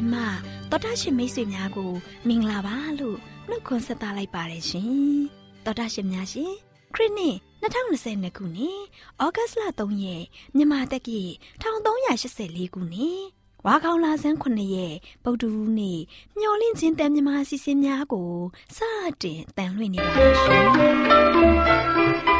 ချင်းတန်လွင့်အစီအစဉ်မှာတော်တာရှင်မိတ်ဆွေများကိုမင်္ဂလာပါလို့နှုတ်ခွန်းဆက်သလိုက်ပါတယ်ရှင်တော်တာရှင်များရှင်ခရစ်နှစ်2022ခုနှစ်ဩဂတ်လ3ရက်မြန်မာတက္ကီ1384ခုနှစ်ဝါခေါင်လာဆန်း9ရက်ပုဒ်တူးနေ့မျော်လင့်ခြင်းတန်မြမာအစီအစဉ်များကိုစတင်တန်လွှင့်နေပါရှင်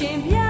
ရှင်မြတ်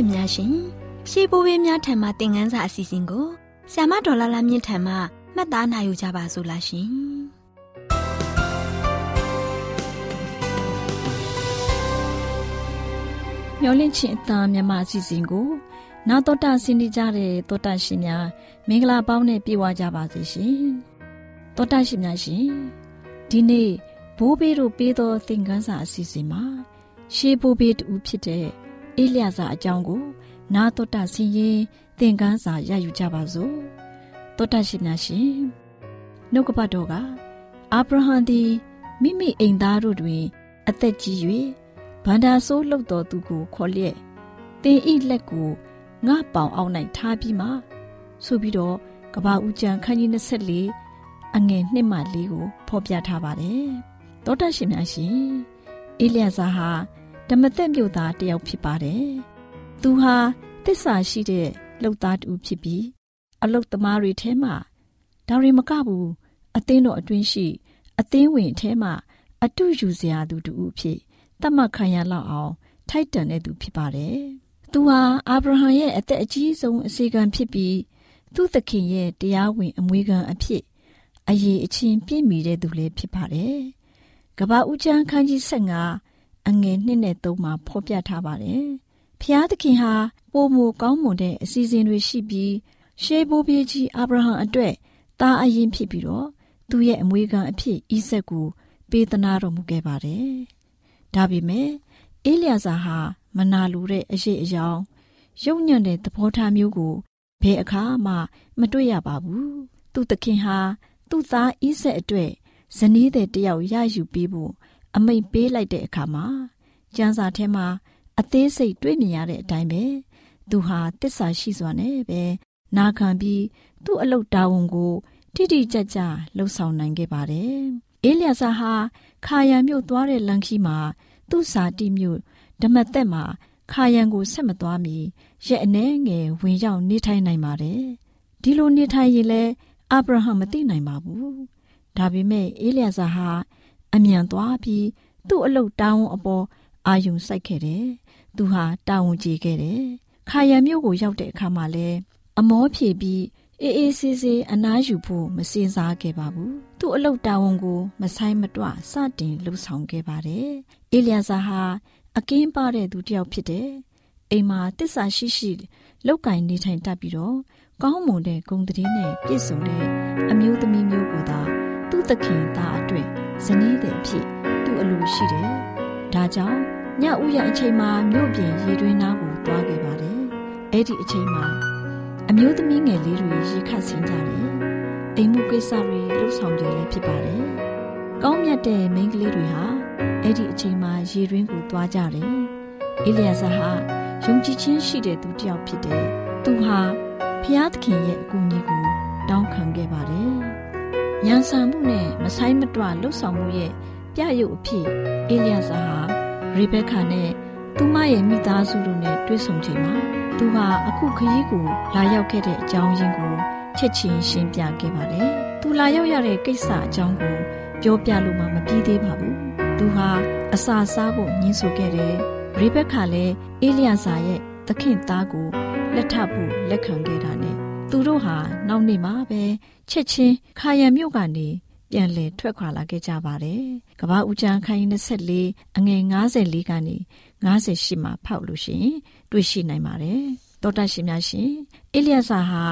ရှင်များရှင်ရှေးဘိုးဘေးများထံမှသင်ခန်းစာအစီအစဉ်ကိုဆ iam ဒေါ်လာလာမြင့်ထံမှမှတ်သားနိုင်ယူကြပါစို့လားရှင်မျောလင့်ချင်းအသားမြမအစီအစဉ်ကိုနာတော်တာဆင်းနေကြတဲ့တောတာရှင်များမင်္ဂလာပေါင်းနဲ့ပြည့်ဝကြပါစေရှင်တောတာရှင်များရှင်ဒီနေ့ဘိုးဘေးတို့ပေးသောသင်ခန်းစာအစီအစဉ်မှာရှေးဘိုးဘေးတူဖြစ်တဲ့ အေလျာစာအကြောင်းကို နာတော်တာဆင်းရင်သင်ခန်းစာရယူကြပါစို့တောတာရှင်များရှင်နှုတ်ကပတ်တော်ကအာဗြဟံသည်မိမိအိမ်သားတို့တွင် အသက်ကြီး၍ဗန္ဒာဆိုးလှုပ်တော်သူကိုခေါ်လျက်သင်ဤလက်ကိုငါပေါင်အောင်၌ထားပြီးမှဆိုပြီးတော့ကဘာဦးကျန်ခန်းကြီး24အငယ်1မှ4ကိုဖော်ပြထားပါတယ်တောတရှင်များရှင်အေလျာဇာဟာ ဓမ္မသက်မြို့သားတယောက်ဖြစ်ပါတယ်သူဟာတစ္ဆာရှိတဲ့လှုပ်သားတူဖြစ်ပြီးအလုတ်သမားတွေထဲမှာဒါရီမကဘူးအသင်းတော်အတွင်းရှိ အသင်းဝင်ထဲမှာအတူယူစရာသူတူဖြစ်တတ်မှတ်ခံရလောက်အောင်ထိုက်တန်တဲ့သူဖြစ်ပါတယ်။သူဟာအာဗြဟံရဲ့အသက်အကြီးဆုံးအစီကံဖြစ်ပြီးသူ့သခင်ရဲ့တရားဝင်အမွေခံအဖြစ်အရေးအချင်းပြည့်မီတဲ့သူလည်းဖြစ်ပါတယ်။ကဘာဦးချမ်းခန်းကြီး15 အငယ်1နဲ့3မှာဖော်ပြထားပါတယ်။ဖျားသခင်ဟာပိုမိုကောင်းမွန်တဲ့အစီအစဉ်တွေရှိပြီးရှေးဘိုးဘေးကြီးအာဗြဟံအတွက်သားအရင်ဖြစ်ပြီးတော့သူ့ရဲ့အမွေခံအဖြစ်ဣဆက်ကိုပေးသနာတော်မူခဲ့ပါတယ်။ဒါပေမဲ့အေလျာဇာဟာမနာလိုတဲ့အရေးအယောင်ရုပ်ညံ့တဲ့သဘောထားမျိုးကိုဘယ်အခါမှမတွေ့ရပါဘူး။သူ့သခင်ဟာသူ့သားဣဆက်အတွက်ဇနီးတဲ့တယောက်ရယူပေးဖို့ အမိန့်ပေးလိုက်တဲ့အခါမှာကျမ်းစာထဲမှာအသေးစိတ်တွေ့မြင်ရတဲ့အတိုင်းပဲသူဟာတစ္ဆာရှိစွာနဲ့ပဲနာခံပြီးသူ့အလုတ်တာဝန်ကိုတိတိကျကျလှုပ်ဆောင်နိုင်ခဲ့ပါတယ်။အေလျာဇာဟာခါယံမြို့သွားတဲ့လမ်းခီးမှာသူ့စာတိမြို့ဓမ္မသက်မှာခါယံကိုဆက်မသွားမီရဲ့အနှဲငယ်ဝင်ရောက်နေထိုင်နိုင်ပါတယ်။ဒီလိုနေထိုင်ရင်လည်းအာဗြဟံမသိနိုင်ပါဘူး။ဒါပေမဲ့အေလျာဇာဟာ အမြန်သွားပြီးသူ့အလုတ်တောင်းအပေါ်အာယုံစိုက်ခဲ့တယ်။သူဟာတာဝန်ကျေခဲ့တယ်။ခါယံမြို့ကိုရောက်တဲ့အခါမှာလဲအမောဖြေပြီးအေးအေးဆေးဆေးအနားယူဖို့မစင်စားခဲ့ပါဘူးသူ့အလုတ်တာဝန်ကိုမဆိုင်မတွစတင်လှုပ်ဆောင်ခဲ့ပါတယ်အေလျာဇာဟာအကင်းပါတဲ့သူတစ်ယောက်ဖြစ်တယ်အိမ်မှာတစ္ဆာရှိရှိလောက်ကင်နေထိုင်တတ်ပြီးတော့ကောင်းမွန်တဲ့ဂုဏ်သတင်းနဲ့ပြည့်စုံတဲ့အမျိုးသမီးမျိုးကိုသာသူ့သခင်သားအတွေ့ ဇနီးတဲ့အဖြစ်သူ့အလိုရှိတယ်ဒါကြောင့်ညဥ်ရအချိန်မှာမြို့ပြင်ရေတွင်းနားကိုသွားခဲ့ပါတယ်အဲ့ဒီအချိန်မှာအမျိုးသမီးငယ်လေးတွေရေခတ်ဆင်းကြတယ်။အိမ်မှုကိစ္စတွေလှုပ်ဆောင်ကြလည်းဖြစ်ပါတယ်။ကောင်းမြတ်တဲ့မိန်းကလေးတွေဟာအဲ့ဒီအချိန်မှာရေတွင်းကိုသွားကြတယ်။အေလျာဇာဟာယုံကြည်ခြင်းရှိတဲ့သူတစ်ယောက်ဖြစ်တယ်။သူဟာဖျားသခင်ရဲ့အကူအညီကိုတောင်းခံခဲ့ပါတယ်။ ဉာဏ်ဆန်မှုနဲ့မဆိုင်မတွလှုပ်ဆောင်မှုရဲ့ပြရုပ်အဖြစ်အေလျာဇာဟာရေဘက်ကာနဲ့သူမရဲ့မိသားစုတို့နဲ့တွေ့ဆုံချိန်မှာသူဟာအခုခရီးကိုလာရောက်ခဲ့တဲ့အကြောင်းရင်းကိုချက်ချင်းရှင်းပြခဲ့ပါတယ်။သူလာရောက်ရတဲ့ကိစ္စအကြောင်းကိုပြောပြလို့မှမပြီးသေးပါဘူး။သူဟာအစာစားဖို့ညှင်းဆိုခဲ့တယ်။ရေဘက်ခါလည်းအေလျာဇာရဲ့သခင်သားကိုလက်ထပ်ဖို့လက်ခံခဲ့တာနဲ့ သူတို့ဟာနောက်နေ့မှပဲချက်ချင်းခါရံမြို့ကနေပြန်လည်ထွက်ခွာလာခဲ့ကြပါတယ်။ကဘာဦးချမ်းခိုင်း24အငယ်54ကနေ58မှာဖောက်လို့ရှိရင်တွေ့ရှိနိုင်ပါတယ်။တောတရှင်များရှင်အေလျာစာဟာ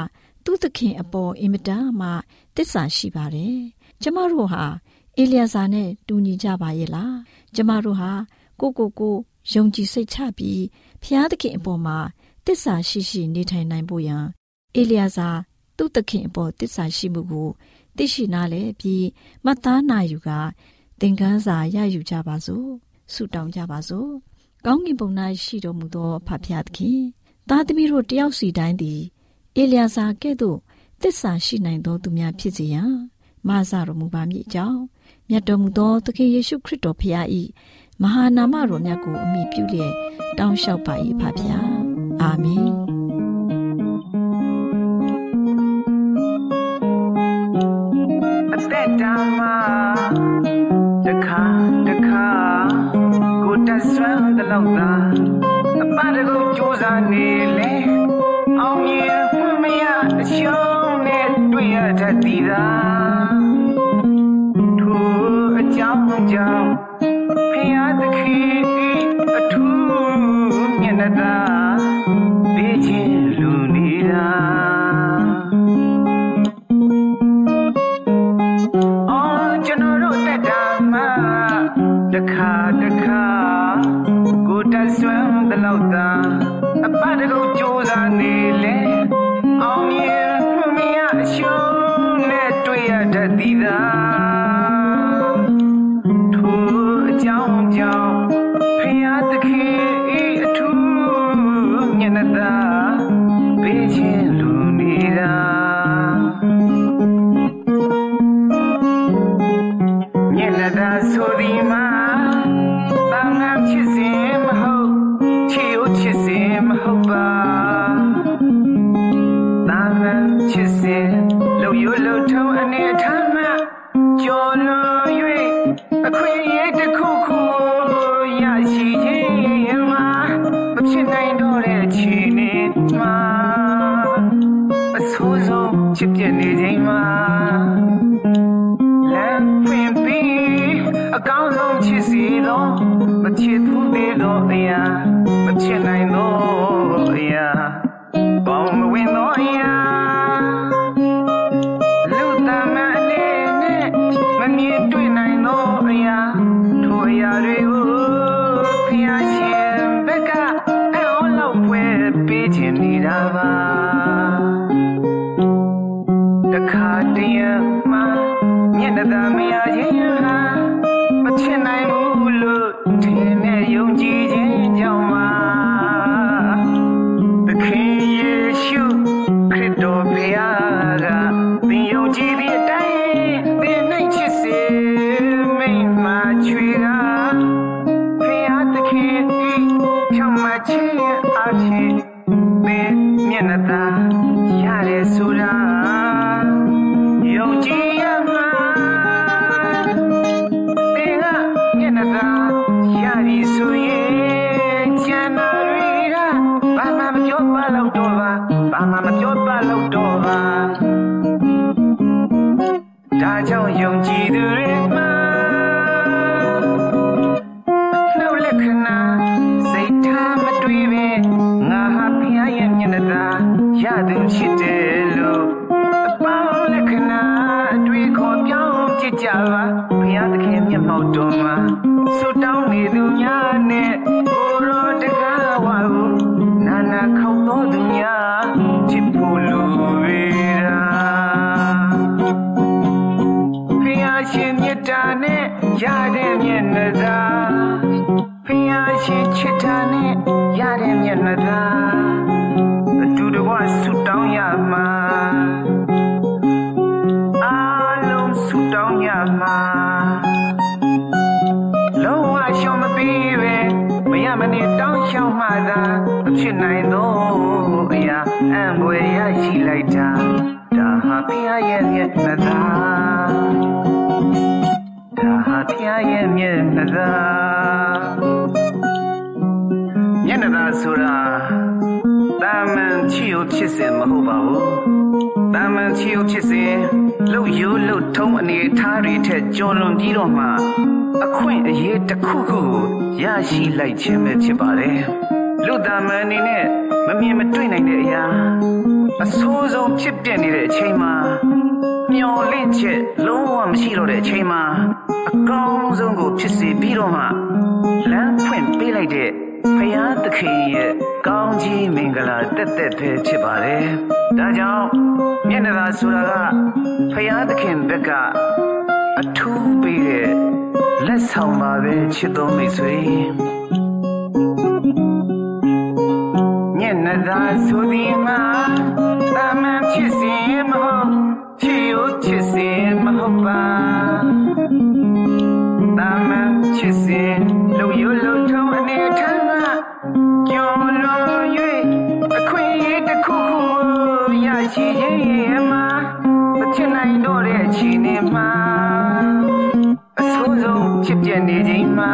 သူ့သခင်အပေါ်အင်မတန်မှတစ္ဆာရှိပါတယ်။ကျမတို့ဟာအေလျာစာနဲ့တူညီကြပါရဲ့လား။ကျမတို့ဟာကိုကိုကိုယုံကြည်စိတ်ချပြီးဖျားသခင်အပေါ်မှာတစ္ဆာရှိရှိနေထိုင်နိုင်ဖို့ရန် အေလျာစာသူ့သခင်အပေါ်တစ္ဆာရှိမှုကိုသိရှိနားလေပြီးမတ်သားနာယူကသင်ခန်းစာရယူကြပါစို့ဆုတောင်းကြပါစို့ကောင်းကင်ဘုံ၌ရှိတော်မူသောဖဖျားသခင်သားသမီးတို့တယောက်စီတိုင်းသည်အေလျာစာကဲ့သို့သစ္စာရှိနိုင်သောသူများဖြစ်စေရန်မဆတော်မူပါမည်အကြောင်းမြတ်တော်မူသောသခင်ယေရှုခရစ်တော်ဖခင်၏မဟာနာမတော်မြတ်ကိုအမိပြုလျက်တောင်းလျှောက်ပါ၏ဖဖျားအာမင် လောက်သာအပတကုတ်ကြိုးစားနေလေအောင်မြင်မှမရအရှုံးနဲ့တွေ့ရတတ်သည်သာထိုအကြောင်းကြောင့်ဖျားသခင်အထူးမျက်နှာသာ ကိုတက်ဆွမ်းသလောက်သာအပတ်တကုတ်ကြိုးစားနေလေအောင်မြင်မှမရအရှုံးနဲ့တွေ့ရတတ်သည်သာ အကောင်းဆုံးချစ်စီတော့မချစ်ဘူးသေးတော့အရာ မျက်နှာသာရတယ်ဆိုတာယုံကြည်ရ ချီယုတ်ချစ်စဉ်လှုပ်ရိုးလှုပ်ထုံးအနေအထားတွေထက်ကျော်လွန်ပြီးတော့မှအခွင့်အရေးတစ်ခုခုကိုရရှိလိုက်ခြင်းပဲဖြစ်ပါတယ်လူတာမန်အနေနဲ့မမြင်မတွေ့နိုင်တဲ့အရာအဆိုးဆုံးဖြစ်ပြနေတဲ့အချိန်မှာမျော်လင့်ချက်လုံးဝမရှိတော့တဲ့အချိန်မှာအကောင်းဆုံးကိုဖြစ်စေပြီးတော့မှလမ်းဖွင့်ပေးလိုက်တဲ့ဖယားသခင်ရဲ့ ကောင်းကြီးမင်္ဂလာတက်တက်ပဲဖြစ်ပါတယ်။ဒါကြောင့်မျက်နှာသာဆိုတာကဖယားသခင်ဘက်ကအထူးပေးတဲ့လက်ဆောင်ပါပဲချစ်တော်မိတ်ဆွေ။မျက်နှာသာဆိုဒီမှာတာမန်ဖြစ်စေမဟုတ်ချီကိုချစ်စေမဟုတ်ပါ။တာမန်ချစ်စေလုံရလုံ ကျက်နေချိန်မှာ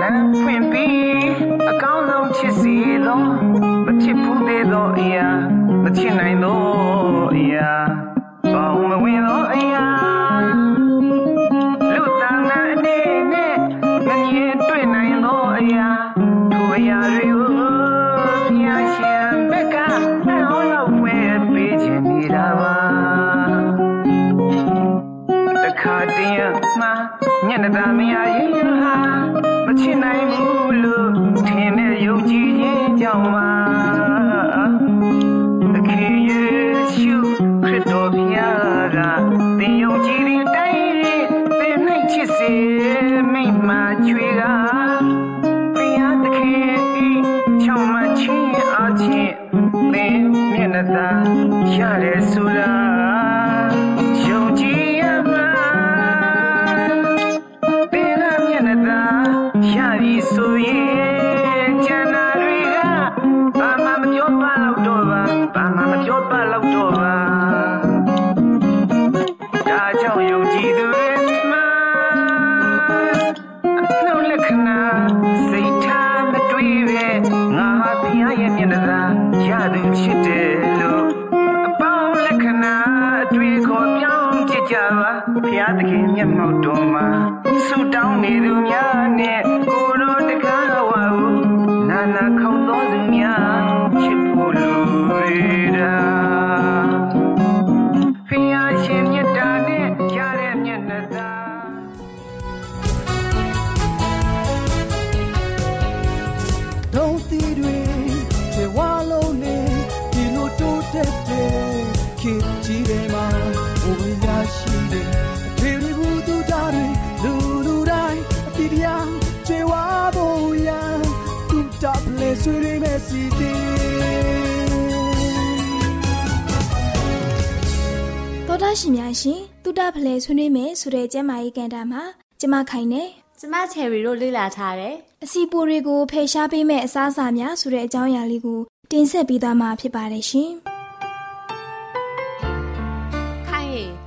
လမ်းဖွင့်ပြီးအကောင်းဆုံးချစ်စီသောမချစ်ဘူးသေးသောအရာမချစ်နိုင်သော ခေတ်ကြီးတွေမှာဘဝရရှိတဲ့အဖေတွေဘူးသူသားတွေလူလူတိုင်းအပြည့်တရားခြေဝါဖို့ရန်သူတပ်လေဆွေတွေမဲ့စီတီးသောတာရှင်များရှင်တုဒ္ဒဖလဲဆွေးနွေးမယ်ဆိုတဲ့ကျမ်းမာရေးကန်တာမှာကျမခိုင်နေကျမချယ်ရီတို့လေ့လာထားတယ်အစီပိုတွေကိုဖယ်ရှားပေးမဲ့အစားအစာများဆိုတဲ့အကြောင်းအရာလေးကိုတင်ဆက်ပေးသွားမှာဖြစ်ပါတယ်ရှင်။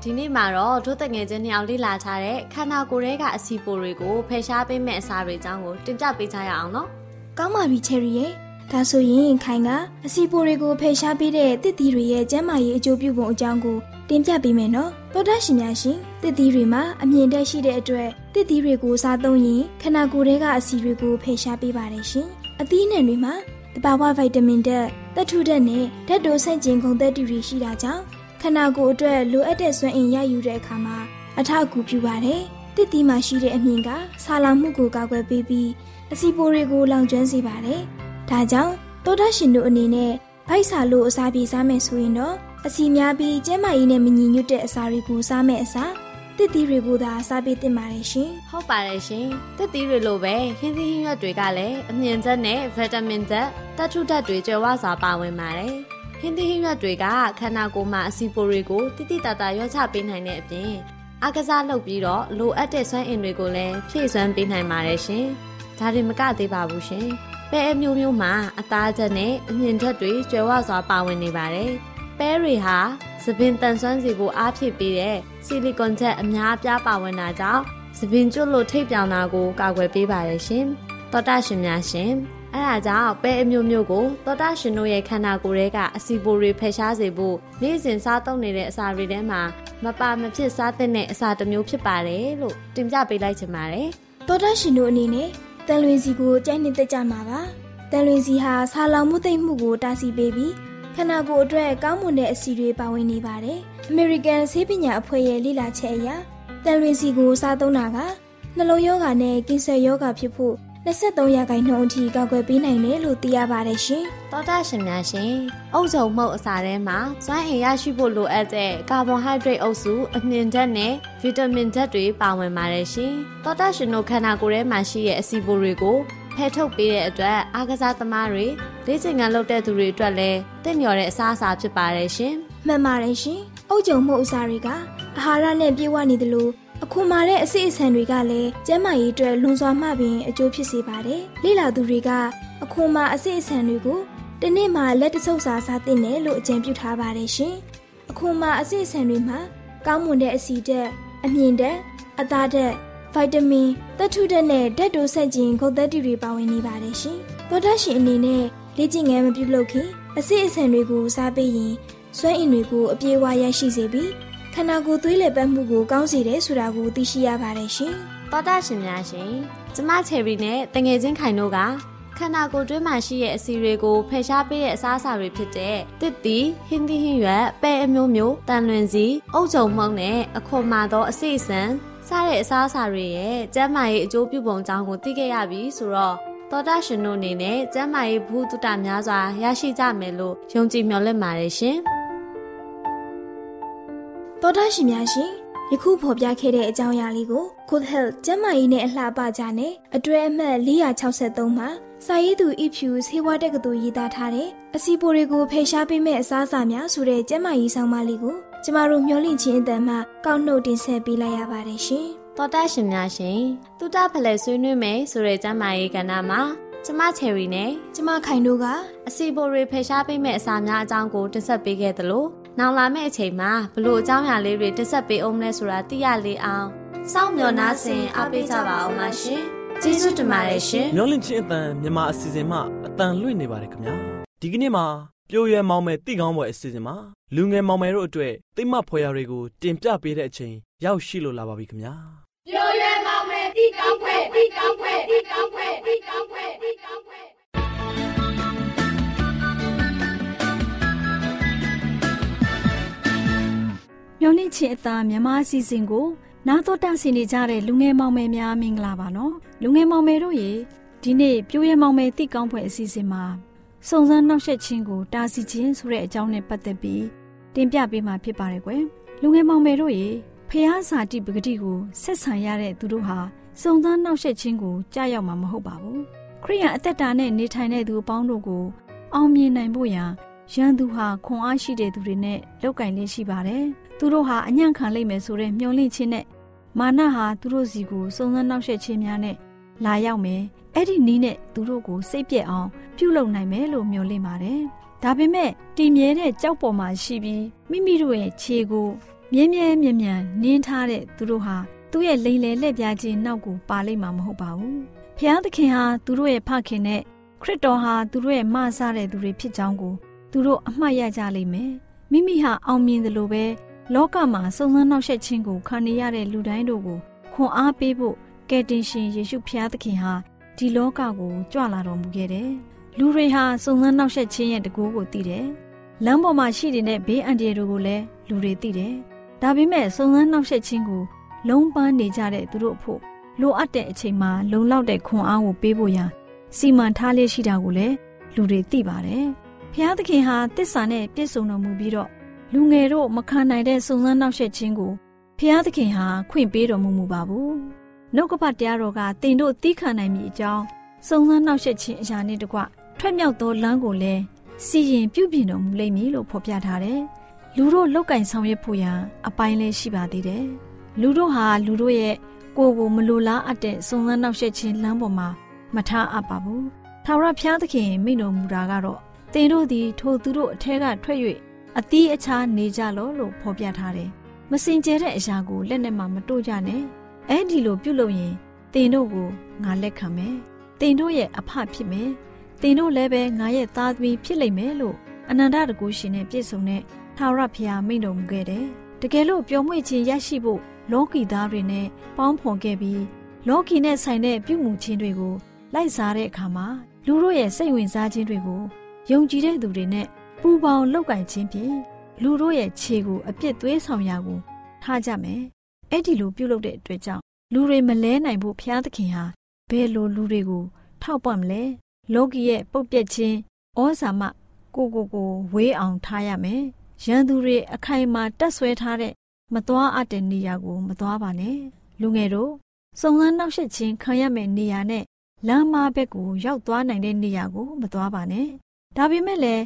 ဒီနေ့မှာတော့တို့တငယ်ချင်းနှစ်ယောက်လေ့လာထားတဲ့ခန္ဓာကိုယ်ရဲ့ကအစီပိုတွေကိုဖယ်ရှားပေးမဲ့အစာတွေအကြောင်းကိုတင်ပြပေးကြရအောင်နော်။ကောင်းပါပြီချယ်ရီရဲ့ဒါဆိုရင်ခိုင်ကအစီပိုတွေကိုဖယ်ရှားပေးတဲ့တစ်သီးတွေရဲ့ကျမ်းမာရေးအကျိုးပြုပုံအကြောင်းကိုတင်ပြပေးမယ်နော်။သောတာရှင်များရှင်တစ်သီးတွေမှာအမြင်တက်ရှိတဲ့အတွက်တစ်သီးတွေကိုစားသုံးရင်ခန္ဓာကိုယ်ရဲ့ကအစီတွေကိုဖယ်ရှားပေးပါတယ်ရှင်။အသီးနှံတွေမှာတဘာဝဗိုက်တာမင်ဓာတ်၊သက်ထုဓာတ်နဲ့ဓာတ်တိုဆန့်ကျင်ကုန်သက်တူတွေရှိတာကြောင့် ခန္ဓာကိုယ်အတွက်လိုအပ်တဲ့စွမ်းအင်ရယူတဲ့အခါမှာအထောက်အကူပြုပါတယ်။တစ်သီးမှာရှိတဲ့အမြင်ကဆာလောင်မှုကိုကာကွယ်ပေးပြီးအစီပိုတွေကိုလောင်ကျွမ်းစေပါတယ်။ဒါကြောင့်တောဒရှင်တို့အနေနဲ့ဗိုက်စာလို့အစာပြေစားမယ်ဆိုရင်တော့အစီများပြီးကျန်းမာရေးနဲ့မညီညွတ်တဲ့အစာတွေကိုစားမယ်အစားတစ်သီးတွေကိုသာစားပေးသင့်ပါတယ်ရှင်။။ဟုတ်ပါတယ်ရှင်။တက်သီးတွေလိုပဲဟင်းသီးဟင်းရွက်တွေကလည်းအမြင့်ချက်နဲ့ဗီတာမင်ဓာတ်တက်ထုဓာတ်တွေကြွယ်ဝစွာပါဝင်ပါတယ်။ ဟင်းသီးဟင်းရွက်တွေကခန္ဓာကိုယ်မှာအစီပိုတွေကိုတိတိတတ်တာရွက်ချပေးနိုင်တဲ့အပြင်အကစားလုပ်ပြီးတော့လိုအပ်တဲ့စွမ်းအင်တွေကိုလည်းဖြည့်စွမ်းပေးနိုင်ပါတယ်ရှင်။ဒါတွေမကသေးပါဘူးရှင်။ပဲအမျိုးမျိုးမှာအသားချက်နဲ့အမြင့်ချက်တွေကြွယ်ဝစွာပါဝင်နေပါတယ်။ပဲတွေဟာသပင်တန်ဆွမ်းစီကိုအားဖြည့်ပေးတဲ့ဆီလီကွန်ချက်အများအပြားပါဝင်တာကြောင့်သပင်ကျွတ်လို့ထိပ်ပြောင်တာကိုကာကွယ်ပေးပါတယ်ရှင်။သောတာရှင်များရှင် အဲဒါကြောင့်ပဲအမျိုးမျိုးကိုသောတာရှင်တို့ရဲ့ခန္ဓာကိုယ်ထဲကအစီပိုတွေဖယ်ရှားစေဖို့နေ့စဉ်စားသုံးနေတဲ့အစာတွေထဲမှာမပါမဖြစ်စားတဲ့အစာတစ်မျိုးဖြစ်ပါတယ်လို့တင်ပြပေးလိုက်ချင်ပါတယ်သောတာရှင်တို့အနေနဲ့တန်လွင်စီကိုကြိုက်နှစ်သက်ကြမှာပါ။တန်လွင်စီဟာဆာလောင်မှုသိမ့်မှုကိုတားဆီးပေးပြီးခန္ဓာကိုယ်အတွက်ကောင်းမွန်တဲ့အစီတွေပါဝင်နေပါတယ်။ American ဆေးပညာအဖွဲ့ရဲ့လေ့လာချက်အရတန်လွင်စီကိုစားသုံးတာကနှလုံးရောဂါနဲ့ကင်ဆာရောဂါဖြစ်ဖို့ 23ရာခိုင်နှုန်းအထိကာကွယ်ပေးနိုင်တယ်လို့သိရပါတယ်ရှင်။သောတာရှင်များရှင်အုပ်ချုပ်မှုအစာထဲမှာစွမ်းအင်ရရှိဖို့လိုအပ်တဲ့ကာဗွန်ဟိုက်ဒရိတ်အုပ်စုအနှင်ဓာတ်နဲ့ဗီတာမင်ဓာတ်တွေပါဝင်ပါတယ်ရှင်သောတာရှင်တို့ခန္ဓာကိုယ်ထဲမှာရှိတဲ့အဆီပိုတွေကိုဖယ်ထုတ်ပေးတဲ့အတွက်အားကစားသမားတွေလေ့ကျင့်ခန်းလုပ်တဲ့သူတွေအတွက်လည်းတင့်လျော်တဲ့အစားအစာဖြစ်ပါတယ်ရှင်မှန်ပါတယ်ရှင်။အုတ်ကြုံမှုအစာတွေကအာဟာရနဲ့ပြည့်ဝနေသလို အခုမှတဲ့အစိအဆန်တွေကလည်းကျန်းမာရေးအတွက်လွန်စွာမှပင်အကျိုးဖြစ်စေပါတယ်။လေ့လာသူတွေကအခုမှအစိအဆန်တွေကိုတစ်နေ့မှလက်တစ်ဆုပ်စာစားသင့်တယ်လို့အကြံပြုထားပါတယ်ရှင်။အခုမှအစိအဆန်တွေမှာကောင်းမွန်တဲ့အဆီဓာတ်အမြင့်ဓာတ်အသားဓာတ်ဗိုက်တာမင်သက်ထုဓာတ်နဲ့ဓာတ်တိုဆက်ကျင်ဂုတ်သက်တီတွေပါဝင်နေပါတယ်ရှင်။သောတာရှင်အနေနဲ့လေ့ကျင့်ငန်းမပြုလုပ်ခင်အစိအဆန်တွေကိုစားပေးရင်စွမ်းအင်တွေကိုအပြည့်အဝရရှိစေပြီး ခန္ဓာကိုယ်သွေးလည်ပတ်မှုကိုကောင်းစေတယ်ဆိုတာကိုသိရှိရပါတယ်ရှင်။သောတာရှင်များရှင်ကျမချယ်ရီနဲ့တငယ်ချင်းခိုင်တို့ကခန္ဓာကိုယ်တွင်းမှာရှိတဲ့အစီတွေကိုဖယ်ရှားပေးတဲ့အစားအစာတွေဖြစ်တဲ့တစ်တီဟင်းသီးဟင်းရွက်ပဲအမျိုးမျိုးတန်လွင်စီအုတ်ချုံမှုန့်နဲ့အခွန်မာသောအစိစံစားတဲ့အစားအစာတွေရဲ့ကျန်းမာရေးအကျိုးပြုပုံကြောင်းကိုသိခဲ့ရပြီဆိုတော့သောတာရှင်တို့အနေနဲ့ကျန်းမာရေးဘုဒ္ဓတာများစွာရရှိကြမယ်လို့ယုံကြည်မျှော်လင့်ပါတယ်ရှင်။ သောတာရှင်များရှင်ယခုဖော်ပြခဲ့တဲ့အကြောင်းအရာလေးကို Good Health ကျန်းမာရေးနဲ့အလှပကြနဲ့အတွဲအမှတ်463မှာစာရေးသူအဖြူဆေးဝါးတက္ကသိုလ်ရေးသားထားတဲ့အစီပိုတွေကိုဖယ်ရှားပေးမဲ့အစားအစာများဆိုတဲ့ကျန်းမာရေးဆောင်မလေးကိုကျမတို့မျှဝင့်ခြင်းအတန်မှကောက်နှုတ်တင်ဆက်ပေးလိုက်ရပါတယ်ရှင်။သောတာရှင်များရှင်တုတဖလဲဆွေးနွေးမယ်ဆိုတဲ့ကျမ်းမာရေးကဏ္ဍမှာကျမချယ်ရီနဲ့ကျမခိုင်တို့ကအစီပိုတွေဖယ်ရှားပေးမဲ့အစာများအကြောင်းကိုတင်ဆက်ပေးခဲ့သလို နောက်လာမယ့်အချိန်မှာဘလို့အကြောင်းအရာလေးတွေတင်ဆက်ပေးအောင်လဲဆိုတာသိရလေအောင်စောင့်မျှော်နှားဆင်အားပေးကြပါအောင်ပါရှင်ကျေးဇူးတင်ပါတယ်ရှင်မျောလင့်ချင်းအတန်မြန်မာအစီအစဉ်မှအတန်လွှင့်နေပါတယ်ခင်ဗျာဒီကနေ့မှာပြိုရွယ်မောင်မယ်တိကောင်းပွဲအစီအစဉ်မှာလူငယ်မောင်မယ်တို့အတွက်တိတ်မဖွယ်ရာတွေကိုတင်ပြပေးတဲ့အချိန်ရောက်ရှိလို့လာပါပြီခင်ဗျာပြိုရွယ်မောင်မယ်တိကောင်းပွဲတိကောင်းပွဲတိကောင်းပွဲတိကောင်းပွဲတိကောင်းပွဲ မျောလင့်ချင်းအသားမြမအစီအစဉ်ကိုနာတော်တာဆင်နေကြတဲ့လူငယ်မောင်မယ်များမင်္ဂလာပါနော်လူငယ်မောင်မယ်တို့ရေဒီနေ့ပြိုးရဲမောင်မယ်တိကောင်းဖွယ်အစီအစဉ်မှာစုံစမ်းနှောက်ယှက်ခြင်းကိုတားဆီးခြင်းဆိုတဲ့အကြောင်းနဲ့ပတ်သက်ပြီးတင်ပြပေးမှာဖြစ်ပါတယ်ကွယ်လူငယ်မောင်မယ်တို့ရေဖះစာတိပဂတိကိုဆက်ဆံရတဲ့သူတို့ဟာစုံစမ်းနှောက်ယှက်ခြင်းကိုကြားရောက်မှာမဟုတ်ပါဘူးခရိယံအသက်တာနဲ့နေထိုင်တဲ့သူအပေါင်းတို့ကိုအောင်မြင်နိုင်ဖို့ရန် ရန်သူဟာခွန်အားရှိတဲ့သူတွေနဲ့လောက်ကင်လေးရှိပါတယ်သူတို့ဟာအညံ့ခံလိမ့်မယ်ဆိုတဲ့မျှော်လင့်ခြင်းနဲ့မာနဟာသူတို့စီကိုစုံစမ်းနှောက်ယှက်ခြင်းများနဲ့လာရောက်မယ်အဲ့ဒီနီးနဲ့သူတို့ကိုစိတ်ပြက်အောင်ပြုလုပ်နိုင်မယ်လို့မျှော်လင့်ပါတယ်။ဒါပေမဲ့တည်မြဲတဲ့ကြောက်ပေါ်မှာရှိပြီးမိမိတို့ရဲ့ခြေကိုမြဲမြဲမြံမြံနင်းထားတဲ့သူတို့ဟာသူ့ရဲ့လိန်လေလက်ပြားခြင်းနောက်ကိုပါလိမ့်မှာမဟုတ်ပါဘူး။ဖျားသခင်ဟာသူတို့ရဲ့ဖခင်နဲ့ခရစ်တော်ဟာသူတို့ရဲ့မဆတဲ့သူတွေဖြစ်ကြောင်းကို သူတို့အမှတ်ရကြလိမ့်မယ်။မိမိဟာအောင်မြင်သလိုပဲလောကမှာစုံစမ်းနှောက်ယှက်ခြင်းကိုခံနေရတဲ့လူတိုင်းတို့ကိုခွန်အားပေးဖို့ကယ်တင်ရှင်ယေရှုဖျားသခင်ဟာဒီလောကကိုကြွလာတော်မူခဲ့တယ်။လူတွေဟာစုံစမ်းနှောက်ယှက်ခြင်းရဲ့တကူကိုသိတယ်။လမ်းပေါ်မှာရှိနေတဲ့ဘေးအန္တရာယ်တွေကိုလည်းလူတွေသိတယ်။ဒါပေမဲ့စုံစမ်းနှောက်ယှက်ခြင်းကိုလုံးပန်းနေကြတဲ့သူတို့အဖို့လိုအပ်တဲ့အချိန်မှာလုံလောက်တဲ့ခွန်အားကိုပေးဖို့ရန်စီမံထားလျက်ရှိတာကိုလည်းလူတွေသိပါတယ်။ ဖျားသခင်ဟာတစ္ဆာနဲ့ပြည့်စုံတော်မူပြီးတော့လူငယ်တို့မခံနိုင်တဲ့စုံစမ်းနှောက်ယှက်ခြင်းကိုဖျားသခင်ဟာခွင့်ပေးတော်မူမူပါဘူးနှုတ်ကပတ်တရားတော်ကတင်တို့သိခံနိုင်မိအကြောင်းစုံစမ်းနှောက်ယှက်ခြင်းအရာနဲ့တကွထွက်မြောက်သောလမ်းကိုလည်းစီရင်ပြုပြင်တော်မူလိမ့်မည်လို့ဖော်ပြထားတယ်။လူတို့လောက်ကင်ဆောင်ရွက်ဖို့ရန်အပိုင်းလေးရှိပါသေးတယ်။လူတို့ဟာလူတို့ရဲ့ကိုယ်ကိုမလိုလားအပ်တဲ့စုံစမ်းနှောက်ယှက်ခြင်းလမ်းပေါ်မှာမထားအပ်ပါဘူး။ထာဝရဘုရားသခင်မိန့်တော်မူတာကတော့ တင်တို့သည်ထိုသူတို့အထက်ကထွက်၍အသီးအခြားနေကြလောလို့ဖော်ပြထားတယ်။မစင်ကြဲတဲ့အရာကိုလက်နဲ့မှမတို့ကြနဲ့။အဲ့ဒီလိုပြုလုပ်ရင်တင်တို့ကိုငါလက်ခံမယ်တင်တို့ရဲ့အဖဖြစ်မယ်တင်တို့လည်းပဲငါရဲ့သားသမီးဖြစ်လိမ့်မယ်လို့အနန္တတကူရှင်နဲ့ပြည့်စုံတဲ့ထာဝရဘုရားမိန့်တော်မူခဲ့တယ်တကယ်လို့ပျော်မွေ့ခြင်းရရှိဖို့လောကီသားတွေနဲ့ပေါင်းဖော်ခဲ့ပြီးလောကီနဲ့ဆိုင်တဲ့ပြုမှုခြင်းတွေကိုလိုက်စားတဲ့အခါမှာလူတို့ရဲ့စိတ်ဝင်စားခြင်းတွေကို ယုံကြည်တဲ့သူတွေနဲ့ပူပေါင်းလောက်ကင်ခြင်းဖြင့်လူတို့ရဲ့ခြေကိုအပြစ်သွေးဆောင်ရာကိုထားကြမယ်အဲ့ဒီလိုပြုလုပ်တဲ့အတွက်ကြောင့်လူတွေမလဲနိုင်ဖို့ဘုရားသခင်ဟာဘယ်လိုလူတွေကိုထောက်ပံ့မလဲလောကီရဲ့ပုတ်ပြက်ခြင်းဩဇာမကိုကိုကိုဝေးအောင်ထားရမယ်ရန်သူတွေအခိုင်အမာတက်ဆွဲထားတဲ့မသွားအပ်တဲ့နေရာကိုမသွားပါနဲ့လူငယ်တို့စုံစမ်းနှောက်ယှက်ခြင်းခံရမယ့်နေရာနဲ့လမ်းမဘက်ကိုရောက်သွားနိုင်တဲ့နေရာကိုမသွားပါနဲ့ ဒါပေမဲ့လည်း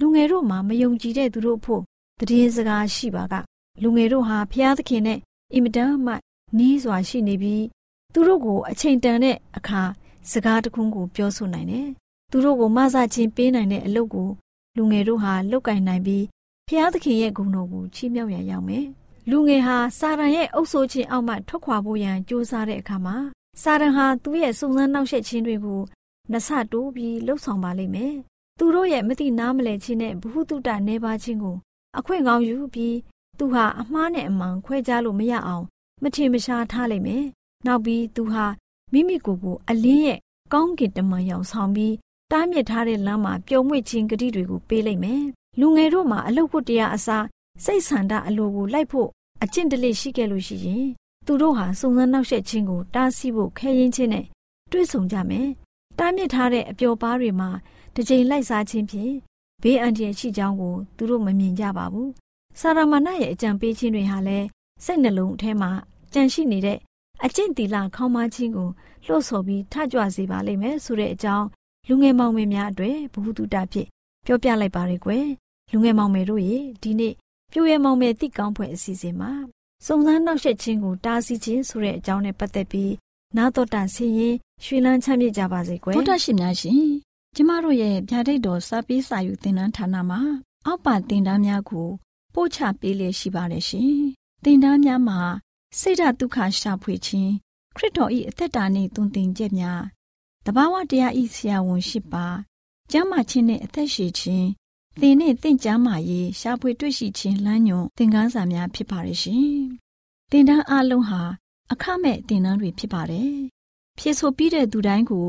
လူငယ်တို့မှာမယုံကြည်တဲ့သူတို့ဖို့တည်င်းစကားရှိပါက လူငယ်တို့ဟာဘုရားသခင်နဲ့အင်မတန်မှနီးစွာရှိနေပြီးသူတို့ကိုအချိန်တန်တဲ့အခါစကားတခုကိုပြောဆိုနိုင်တယ်။သူတို့ကိုမဆချင်းပေးနိုင်တဲ့အလုပ်ကိုလူငယ်တို့ဟာလုပ်ကင်နိုင်ပြီးဖျားသခင်ရဲ့ဂုဏ်တော်ကိုချီးမြှောက်ရရောက်မယ်။လူငယ်ဟာစာရန်ရဲ့အုပ်ဆိုးခြင်းအောက်မှထွက်ခွာဖို့ရန်ကြိုးစားတဲ့အခါမှာစာရန်ဟာသူ့ရဲ့စုံစမ်းနှောက်ယှက်ခြင်းတွေကိုနှဆတိုးပြီးလှုပ်ဆောင်ပါလိမ့်မယ်။ သူတို့ရဲ့မတိနားမလဲခြင်းနဲ့ဘ ഹു တုတနေပါခြင်းကို အခွင့်ကောင်းယူပြီးသူဟာအမှားနဲ့အမှန်ခွဲခြားလို့မရအောင် မထင်မရှားထားလိုက်မယ်။နောက်ပြီးသူဟာမိမိကိုယ်ကိုအလင်းရဲ့ကောင်းကင်တမန်ရောင်ဆောင်ပြီးတားမြစ်ထားတဲ့လမ်းမှာပျော်မွေ့ခြင်းဂတိတွေကိုပေးလိုက်မယ်။လူငယ်တို့မှာအလုတ်ဖို့တရားအစားစိတ်ဆန္ဒအလိုကိုလိုက်ဖို့အကျင့်တလေရှိခဲ့လို့ရှိရင်သူတို့ဟာစုံစမ်းနှောက်ယှက်ခြင်းကိုတားဆီးဖို့ခဲရင်ချင်းနဲ့တွေ့ဆုံကြမယ်။တားမြစ်ထားတဲ့အပျော်ပါးတွေမှာ တစ်ချိန်လိုက်စားခြင်းဖြင့်ဘေးအန္တရာယ်ရှိကြောင်းကိုသူတို့မမြင်ကြပါဘူး။စာရမဏေရဲ့အကြံပေးခြင်းတွေဟာလည်းစိတ်နှလုံးအထဲမှာကြံရှိနေတဲ့အကျင့်တီလာခေါင်းမခြင်းကိုလှုပ်ဆော်ပြီးထကြွစေပါလိမ့်မယ်ဆိုတဲ့အကြောင်းလူငယ်မောင်မယ်များအတွက်ဘ ഹു တုတဖြစ်ပြောပြလိုက်ပါရယ်ကွယ်လူငယ်မောင်မယ်တို့ရေဒီနေ့ပြိုရဲမောင်မယ်တိကောင်းဖွယ်အစီအစဉ်မှာစုံစမ်းနှောက်ယှက်ခြင်းကိုတားဆီးခြင်းဆိုတဲ့အကြောင်းနဲ့ပတ်သက်ပြီးနာတော်တာဆင်းရင်ရွှေလန်းချမ်းမြေ့ကြပါစေကွယ်တောတရှိများရှင် ကျမတို့ရဲ့ဗျာဒိတ်တော်စာပေးစာယူသင်တန်းဌာနမှာ အောက်ပါသင်တန်းများကို ပို့ချပေးလျက်ရှိပါတယ်ရှင်သင်တန်းများမှာစိတ်ဓာတ်ဒုက္ခရှာဖွေခြင်းခရစ်တော်၏အသက်တာနှင့်တုန်တင်ကြများတဘာဝတရားဤဆရာဝန်ရှိပါကျမ်းမာခြင်းနှင့်အသက်ရှည်ခြင်းသင်နှင့်တင့်ကြမာရေးရှားဖွေတွေ့ရှိခြင်းလမ်းညွန်သင်ခန်းစာများဖြစ်ပါရဲ့ရှင်။သင်တန်းအလုံးဟာအခမဲ့သင်တန်းတွေဖြစ်ပါတယ်။ဖြည့်ဆို့ပြီးတဲ့သူတိုင်းကို